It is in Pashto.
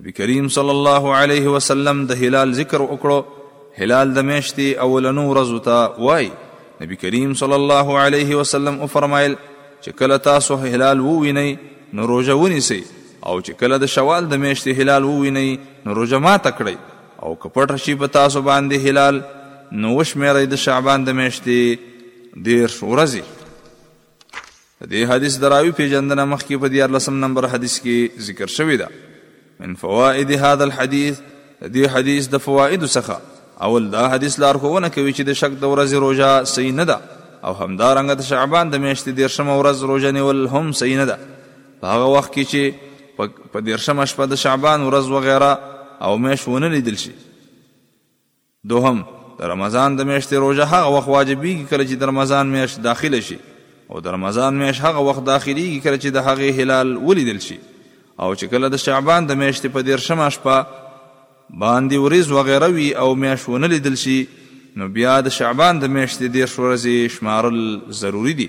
نبی کریم صلی الله علیه وسلم د هلال ذکر وکړو هلال د میشتی اولنو ورځو ته وای نبی کریم صلی الله علیه وسلم او فرمایل چې کله تاسو هلال ووینئ نو روزه ونیسئ او چې کله د شوال د میشتی هلال ووینئ نو روزه ماته کړئ او کپټ شي په تاسو باندې هلال نو وشمیرئ د شعبان د میشتی دیر ورځې د دې حدیث د راوي پېژندنه مخکې په دیارلسم نمبر حدیث کې ذکر شوې ده من فوائد هذا الحديث د دې حدیث د فوائد څخه اول دا حدیث لارښوونه کوي چې د شک د ورځې روژه صحیح نه ده او همدارنګه د شعبان د میاشتې دیرشمه ورځ روژه نیول هم صحیح نه ده په هغه وخت کې چې په دیرشمه شپه د شعبان ورځ وغیره او میاشت ونه لیدل شي دوهم، د رمضان د میاشتې روژه هغه وخت واجبیږي کله چې د رمضان میاشت داخله شي او د رمضان میاشت هغه وخت داخلیږي کله چې د هغې هلال ولیدل شي او چې کله د شعبان د میاشتې په دیرشمه شپه باندې وریځ وغیره وي او میاشت ونه لیدل شي نو بیا د شعبان د میاشتې دیرش ورځې شمارل ضروري دي